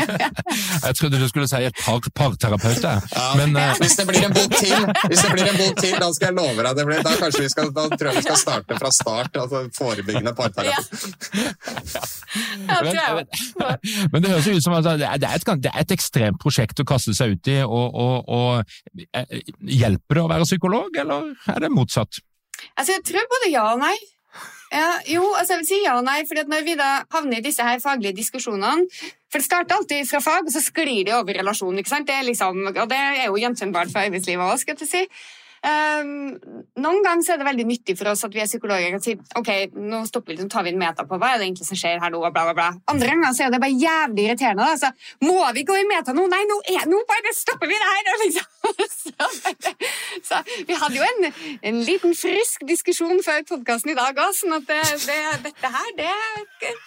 jeg trodde du skulle si et par parterapeuter. Ja, men, uh... hvis, det blir en bok til, hvis det blir en bok til, da skal jeg love deg det blir, da, vi skal, da tror jeg vi skal starte fra start. altså Forebyggende parterapi. Ja. men, men, det høres ut som at det er, et, det er et ekstremt prosjekt å kaste seg ut i. og, og, og eh, Hjelper det å være psykolog, eller? Eller er det motsatt? Altså, jeg tror både ja og nei. Ja, jo, altså jeg vil si ja og nei, for når vi da havner i disse her faglige diskusjonene For det starter alltid fra fag, og så sklir det over relasjon. ikke sant? Det er liksom, og det er jo gjenkjennbart for arbeidslivet òg, skal jeg si. Um, noen ganger er det veldig nyttig for oss at vi er psykologer og sier ok, nå stopper vi, så tar vi en meta på hva er det egentlig som skjer her nå, bla, bla, bla. Andre ganger så er det bare jævlig irriterende. Altså, må vi gå i meta nå? Nei, nå, er, nå bare stopper vi det her! Liksom. Så, så, vi hadde jo en, en liten frisk diskusjon før podkasten i dag òg, sånn at det, det, dette her det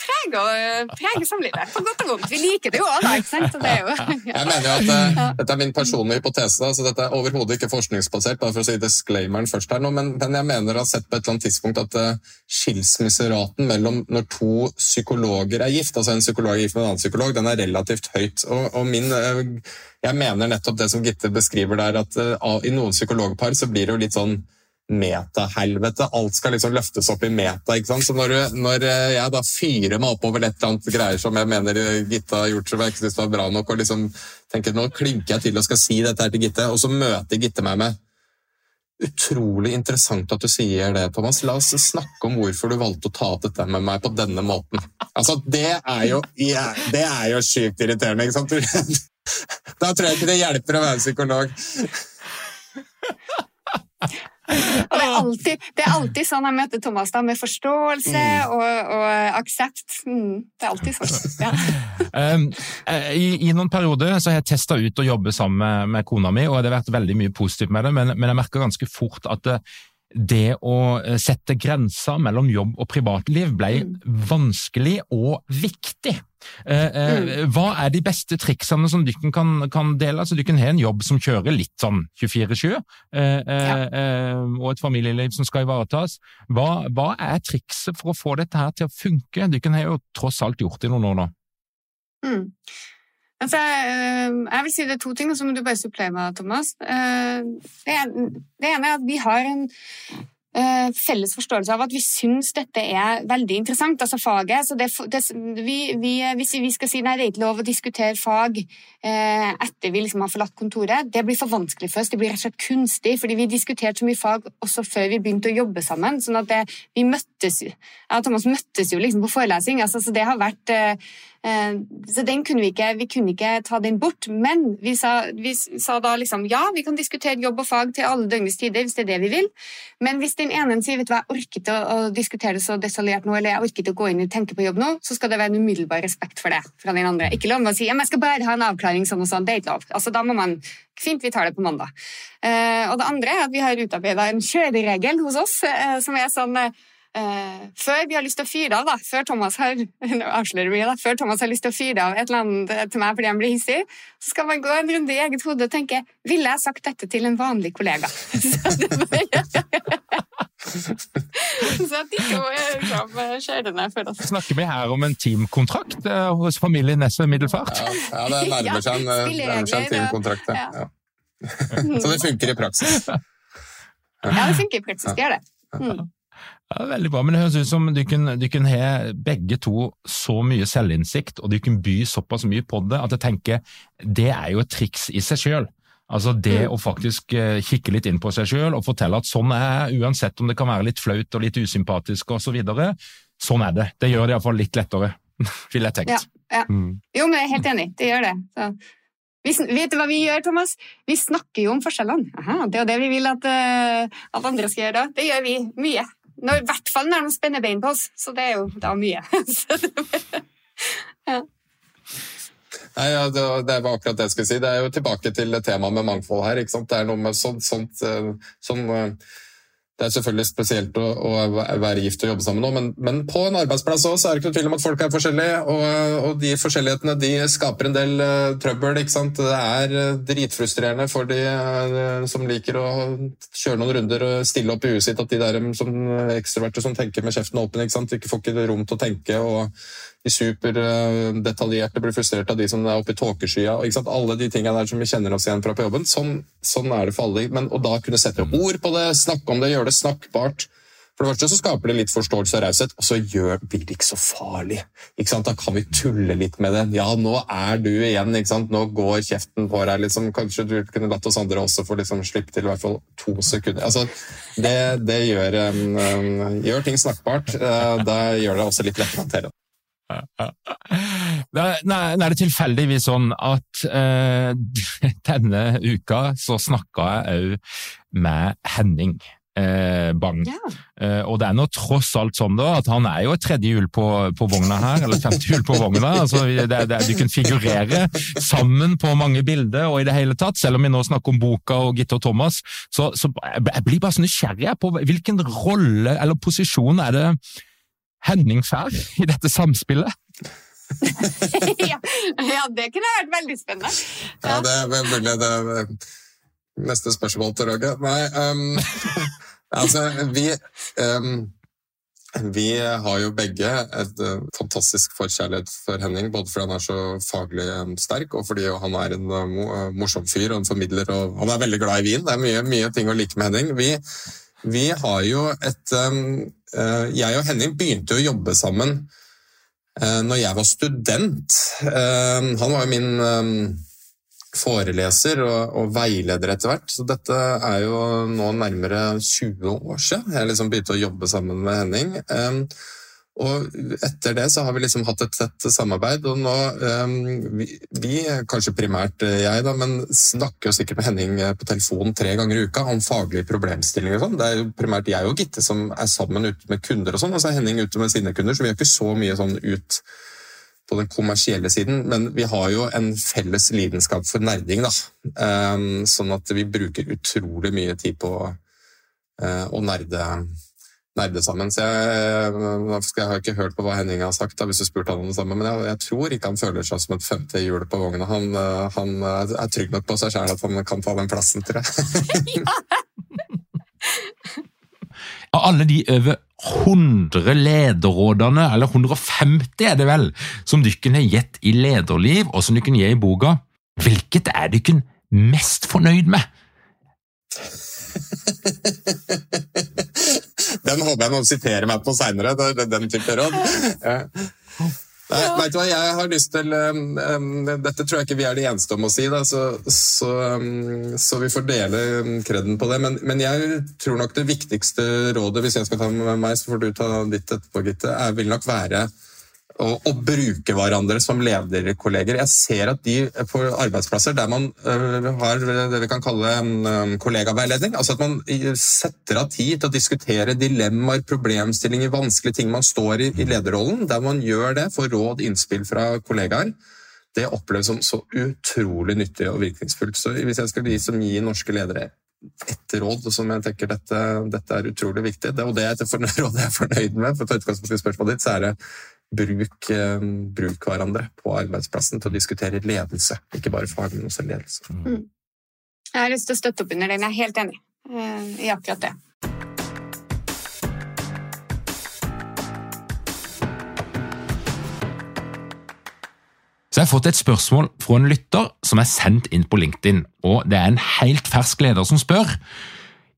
preger, preger samlivet. På godt og vondt. Vi liker det jo òg, da. ikke sant? Så det er jo, ja. Jeg mener jo at uh, Dette er min personlige hypotese. Da, så dette er overhodet ikke forskningsbasert. bare for å si disclaimeren først her nå, men, men jeg mener å ha sett på et eller annet tidspunkt at uh, skilsmisseraten mellom når to psykologer er gift, altså en psykolog er gift med en annen psykolog, den er relativt høyt. Og, og min, uh, jeg mener nettopp det som Gitte beskriver der, at i noen psykologpar så blir det jo litt sånn metahelvete. Alt skal liksom løftes opp i meta. ikke sant? Så når, når jeg da fyrer meg oppover et eller annet greier som jeg mener Gitte har gjort som jeg ikke syns var bra nok, og liksom tenker nå klinker jeg til og skal si dette her til Gitte, og så møter Gitte meg med Utrolig interessant at du sier det, Thomas. La oss snakke om hvorfor du valgte å ta opp dette med meg på denne måten. Altså, Det er jo, ja, det er jo sykt irriterende, ikke sant? Da tror jeg ikke det hjelper å være psykolog. Og det er, alltid, det er alltid sånn jeg møter Thomas, da, med forståelse mm. og, og, aksept. Mm, det er alltid sånn. Ja. um, i, I, noen perioder så har jeg testa ut å jobbe sammen med, med, kona mi, og det har vært veldig mye positivt med det, men, men jeg merker ganske fort at det, det å eh, sette grenser mellom jobb og privatliv ble mm. vanskelig og viktig. Eh, eh, mm. Hva er de beste triksene som dere kan, kan, dele? Altså, Dere har en jobb som kjører litt sånn 24-7, ja. og et familieliv som skal ivaretas. Hva, hva, er trikset for å få dette her til å funke? Dere har jo tross alt gjort det i noen år nå. Mm. Altså, jeg vil si det er to ting, og så må du bare supplere meg, Thomas. Det ene er at vi har en uh, felles forståelse av at vi syns dette er veldig interessant, altså faget. Så det, det, vi, vi, hvis vi skal si nei, det er ikke lov å diskutere fag uh, etter vi liksom har forlatt kontoret, det blir for vanskelig for oss. Det blir rett og slett kunstig, fordi vi diskuterte så mye fag også før vi begynte å jobbe sammen. sånn at det, vi møttes, og Thomas møttes jo liksom på forelesning, altså, så det har vært Eh, så den kunne vi ikke, vi kunne ikke ta den bort. Men vi sa, vi sa, da liksom ja, vi kan diskutere jobb og fag til alle døgnets tider hvis det er det vi vil. Men hvis den ene sier vet du hva, jeg orker ikke å, diskutere det så detaljert nå, eller jeg orker ikke å gå inn og tenke på jobb nå, så skal det være en umiddelbar respekt for det fra den andre. Ikke lov med å si jeg skal bare ha en avklaring sånn og sånn. Det er ikke lov. Altså, da må man Fint, vi tar det på mandag. Uh, og det andre er at vi har utarbeida en kjøreregel hos oss uh, som er sånn før vi har lyst til å fyre av, da, før Thomas har avslører mye, da, før Thomas har lyst til å fyre av et eller annet til meg fordi han blir hissig, så skal man gå en runde i eget hode og tenke ville jeg sagt dette til en vanlig kollega? så at de to er liksom skjærende for oss. Snakker vi her om en teamkontrakt uh, hos familien Nesse Middelfart? Ja, ja, det nærmer seg en, nærmer seg en teamkontrakt. Ja. Ja. så det funker i praksis? Ja, det funker i praksis. Det gjør det. Mm. Ja, veldig bra, men det høres ut som du kunne du kan ha begge to så mye selvinnsikt, og du kunne by såpass mye på det, at jeg tenker det er jo et triks i seg sjøl. Altså det mm. å faktisk eh, kikke litt inn på seg sjøl og fortelle at sånn er uansett om det kan være litt flaut og litt usympatisk osv. Så videre. sånn er det. Det gjør det iallfall litt lettere, ville jeg tenkt. Ja, ja. Mm. Jo, men jeg er helt enig. Det gjør det. Så. Vi, vet du hva vi gjør, Thomas? Vi snakker jo om forskjellene. Aha, det er jo det vi vil at, uh, at andre skal gjøre. Det gjør vi mye. Når, I hvert fall når de spenner bein på oss, så det er jo da mye. ja. Nei, ja, det, det, var akkurat det jeg skulle si. Det er jo tilbake til temaet med mangfold her. Det er noe med sånt, sånt, eh, sånn, sånn det er selvfølgelig spesielt å, å, være gift og jobbe sammen nå, men, men på en arbeidsplass også, er det ikke noe tvil om at folk er forskjellige. Og, og de forskjellighetene de skaper en del uh, trøbbel. ikke sant? Det er uh, dritfrustrerende for de uh, som liker å kjøre noen runder og stille opp i huet sitt, at de der som ekstroverte som tenker med kjeften åpen, ikke sant? ikke får ikke rom til å tenke. og de superdetaljerte blir frustrert av de som er oppe i tåkeskya. Alle de tingene der som vi kjenner oss igjen fra på jobben. Sånn, sånn er det for alle. Men, og da kunne sette ord på det, snakke om det, gjøre det snakkbart. For det første så skaper det litt forståelse og raushet, og så gjør, blir det ikke så farlig. Ikke da kan vi tulle litt med det. Ja, nå er du igjen. Nå går kjeften på deg. Liksom. Kanskje du kunne latt oss andre også få liksom slippe til i hvert fall to sekunder. Altså, det, det gjør, um, gjør, ting snakkbart. Uh, da gjør det også litt lettere å håndtere. Nei, er det tilfeldigvis sånn at eh, denne uka så snakka jeg òg med Henning. Eh, Bang. Ja. Eh, og det er nå tross alt sånn da, at han er jo et tredje hjul på, på vogna her, eller femte hjul på vogna. altså det, det, Du kan figurere sammen på mange bilder og i det hele tatt, selv om vi nå snakker om boka og Gitte og Thomas. Så, så jeg blir bare så nysgjerrig på hvilken rolle eller posisjon er det Henning Fær i dette samspillet? ja, ja, det kunne vært veldig spennende. Ja, ja det er mulig det er neste spørsmål til Røge. Nei, um, altså vi um, vi har jo begge et uh, fantastisk forkjærlighet for Henning, både fordi han er så faglig um, sterk, og fordi han er en uh, morsom fyr og en formidler. og Han er veldig glad i vin. Det er mye, mye ting å like med Henning. Vi, vi har jo et um, Jeg og Henning begynte å jobbe sammen uh, når jeg var student. Uh, han var jo min foreleser og, veileder etter hvert. Så dette er jo nå nærmere 20 år siden jeg liksom begynte å jobbe sammen med Henning. Og etter det så har vi liksom hatt et tett samarbeid, og nå um, vi, vi, kanskje primært jeg, da, men snakker jo sikkert med Henning på telefon tre ganger i uka om faglige problemstillinger og sånn. Det er jo primært jeg og Gitte som er sammen ute med kunder og sånn, og så er Henning ute med sine kunder, så vi har ikke så mye sånn ut på den kommersielle siden, men vi har jo en felles lidenskap for nerding. da. Um, sånn at vi bruker utrolig mye tid på uh, å nerde, nerde, sammen. Så jeg, jeg har ikke hørt på hva Henning har sagt, da, hvis du spurte han om det samme, men jeg, jeg, tror ikke han føler seg som et femte hjul på vogna. Han, uh, han er trygg nok på seg sjøl at han kan ta den plassen, tror jeg. Av alle de over 100 lederrådene, eller 150 er det vel, som dere har gitt i lederliv, og som dere gir i boka, hvilket er dere mest fornøyd med? Den håper jeg noen siterer meg på seinere, den type råd. Nei, ja. vet du hva, jeg har lyst til um, um, Dette tror jeg ikke vi er de eneste om å si, da, så, så, um, så, vi får dele um, kreden på det. Men, men, jeg tror nok det viktigste rådet, hvis jeg skal ta med meg, så får du ta ditt etterpå, Gitte, er, vil nok være å, å, bruke hverandre som lederkolleger. Jeg ser at de på arbeidsplasser der man uh, har det vi kan kalle um, kollegaveiledning, altså at man setter av tid til å diskutere dilemmaer, problemstillinger, vanskelige ting man står i i lederrollen, der man gjør det, får råd, innspill fra kollegaer, det oppleves som så utrolig nyttig og virkningsfullt. Så hvis jeg skal gi, som gi norske ledere ett råd som jeg tenker dette, dette er utrolig viktig, det, og det er et råd jeg er fornøyd med, for å ta utgangspunkt i spørsmålet ditt, så er det bruk, eh, bruk, hverandre på arbeidsplassen til å diskutere ledelse. Ikke bare fag, men også ledelse. Mm. mm. Jeg har lyst til å støtte opp under den. Jeg er helt enig uh, i akkurat det. Så jeg har fått et spørsmål fra en lytter som er sendt inn på LinkedIn. og Det er en helt fersk leder som spør.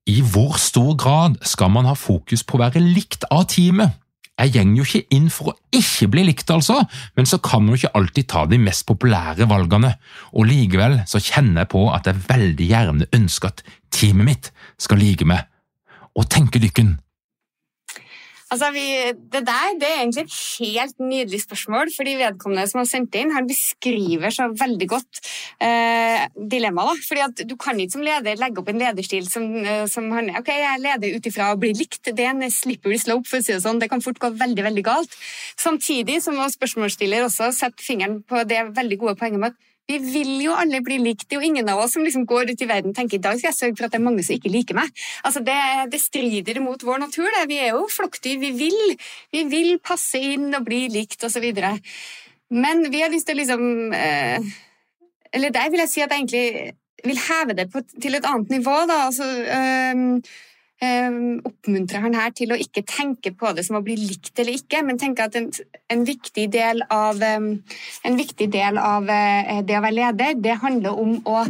I hvor stor grad skal man ha fokus på å være likt av teamet jeg går jo ikke inn for å ikke bli likt, altså, men så kan man jo ikke alltid ta de mest populære valgene, og likevel så kjenner jeg på at jeg veldig gjerne ønsker at teamet mitt skal like meg. Og tenker dykken, Altså, vi, det der det er egentlig et helt nydelig spørsmål, fordi vedkommende som har sendt inn, han beskriver så veldig godt eh, dilemmaet. Fordi at Du kan ikke som leder legge opp en lederstil som, eh, som han ok, jeg leder ut ifra å bli likt. Det er en slippery slope, for å si det sånn. Det kan fort gå veldig veldig galt. Samtidig som spørsmålsstiller også setter fingeren på det veldig gode poenget med at vi vil jo alle bli likt. Det er jo ingen av oss som liksom går ut i verden og tenker i dag skal jeg sørge for at det er mange som ikke liker meg. Altså det, det strider mot vår natur. Det. Vi er jo flokkdyr. Vi vil, vi vil passe inn og bli likt osv. Men vi har lyst til å liksom eh, Eller der vil jeg si at jeg egentlig vil heve det på, til et annet nivå. da, altså eh, oppmuntrer han her til å ikke tenke på det som å bli likt eller ikke, men tenke at en, en viktig del av, ehm, en viktig del av eh, det å være leder, det handler om å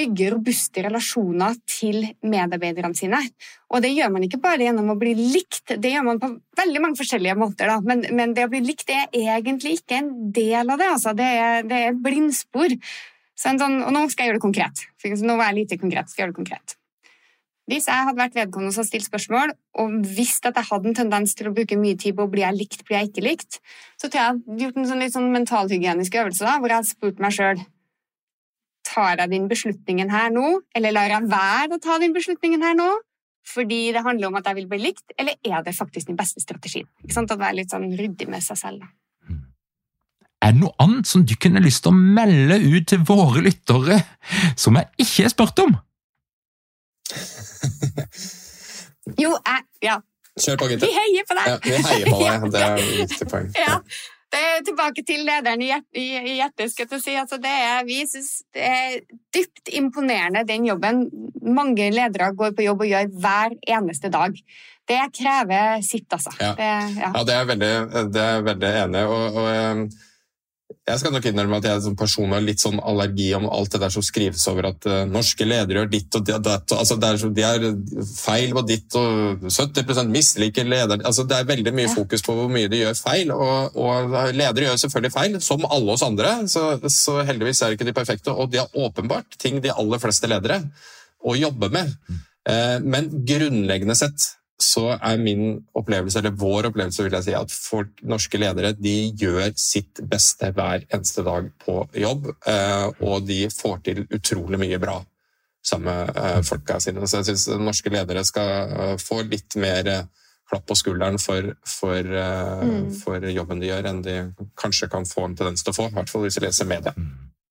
bygge robuste relasjoner til medarbeiderne sine. Og det gjør man ikke bare gjennom å bli likt, det gjør man på veldig mange forskjellige måter. Da. Men, men det å bli likt er egentlig ikke en del av det. Altså. Det, er, det er blindspor. Sånn, og nå skal jeg gjøre det konkret. Nå var jeg lite konkret. skal jeg gjøre det konkret. Hvis jeg hadde vært vedkommende som stilt spørsmål, og visst at jeg hadde en tendens til å bruke mye tid på blir jeg likt, blir jeg ikke likt, så tror jeg jeg hadde gjort en sånn litt sånn mentalhygienisk øvelse da, hvor jeg hadde spurt meg sjøl Tar jeg den beslutningen her nå, eller lar jeg være å ta den beslutningen her nå? Fordi det handler om at jeg vil bli likt, eller er det faktisk den beste strategien? Ikke sant? At være litt sånn ryddig med seg selv. da. Er det noe annet som du kunne lyst til å melde ut til våre lyttere, som jeg ikke har spurt om? Jo, jeg Ja, Kjør på, vi heier på deg! Ja, vi heier på deg. Det er et viktig poeng. Ja. Det er tilbake til lederen i hjertet, i, hjertet skal jeg si. Altså, det er, vi synes det er dypt imponerende, den jobben mange ledere går på jobb og gjør hver eneste dag. Det krever sitt, altså. Ja. Det, ja. Ja, det er veldig, det er veldig enig. Og, og eh, jeg skal nok innrømme at jeg som person har litt sånn allergi om alt det der som skrives over at uh, norske ledere gjør ditt og datt. og- Altså, det er, de er feil på ditt, og 70 misliker lederen. Altså, det er veldig mye fokus på hvor mye de gjør feil, og, og ledere gjør selvfølgelig feil, som alle oss andre. Så, så heldigvis er ikke de perfekte, og de har åpenbart ting de aller fleste ledere å jobbe med. Eh, Men grunnleggende sett så er min opplevelse, eller vår opplevelse, vil jeg si, at folk, norske ledere de gjør sitt beste hver eneste dag på jobb, eh, og de får til utrolig mye bra sammen med eh, folka sine. Så jeg syns norske ledere skal eh, få litt mer klapp på skulderen for, for, Mm. for jobben de gjør, enn de kanskje kan få en tendens til å få, i hvert fall hvis de leser media.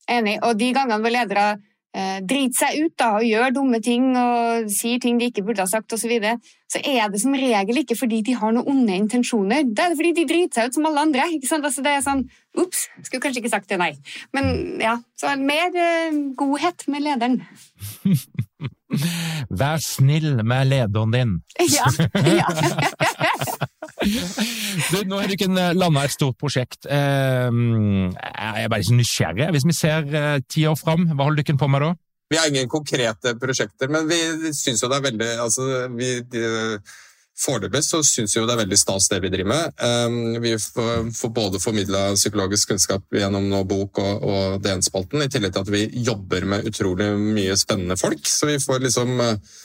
Enig. Og de gangene hvor ledere driter seg ut da, og gjør dumme ting og sier ting de ikke burde ha sagt osv., så, videre, så er det som regel ikke fordi de har noen onde intensjoner. Det er fordi de driter seg ut som alle andre. ikke sant? Altså, det er sånn Ops, skulle kanskje ikke sagt det, nei. Men ja, så mer eh, godhet med lederen. Vær snill med lederen din. Ja. ja. Du, nå har du ikke landa et stort prosjekt. Eh, Jeg er bare så nysgjerrig. Hvis vi ser eh, ti år fram, hva holder dere på med da? Vi har ingen konkrete prosjekter, men vi syns jo det er veldig altså, vi, de, Foreløpig så syns vi jo det er veldig stas det vi driver med. Um, vi får, både formidla psykologisk kunnskap gjennom nå bok og, og DN-spalten, i tillegg til at vi jobber med utrolig mye spennende folk. Så vi får liksom uh,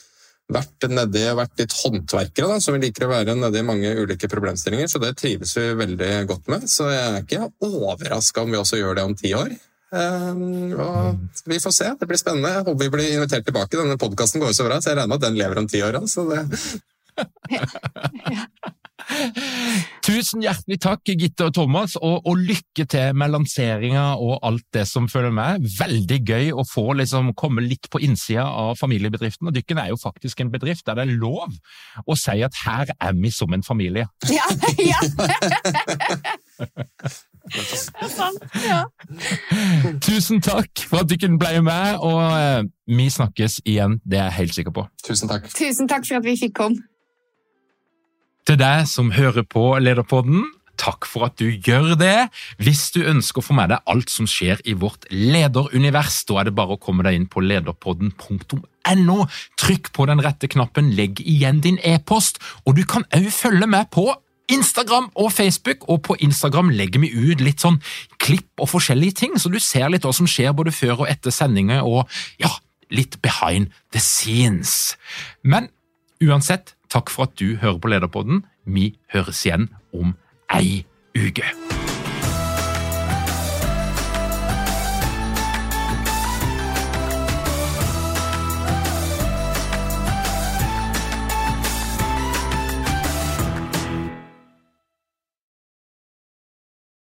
vært nedi, vært litt håndverkere, da, som vi liker å være nedi mange ulike problemstillinger. Så det trives vi veldig godt med. Så jeg er ikke overraska om vi også gjør det om ti år. Um, og vi får se, det blir spennende. Jeg håper vi blir invitert tilbake. Denne podkasten går jo så bra, så jeg regner med at den lever om ti år. Så det, Tusen hjertelig takk, Gitte og Thomas, og, og lykke til med lanseringa og alt det som følger med. Veldig gøy å få liksom, komme litt på innsida av familiebedriften. og Dykken er jo faktisk en bedrift der det er lov å si at her er vi som en familie. ja, ja. Sant. Ja. Tusen takk for at Dykken ble med, og eh, vi snakkes igjen, det er jeg helt sikker på. tusen takk. Tusen takk for at vi fikk komme. Til deg som hører på Lederpodden, takk for at du gjør det. Hvis du ønsker å få med deg alt som skjer i vårt lederunivers, da er det bare å komme deg inn på lederpodden.no. Trykk på den rette knappen, legg igjen din e-post, og du kan òg følge med på Instagram og Facebook, og på Instagram legger vi ut litt sånn klipp og forskjellige ting, så du ser litt hva som skjer både før og etter sendinger, og ja, litt behind the scenes. Men uansett, takk for at du hører på Lederpodden. Vi høres igjen om ei uke.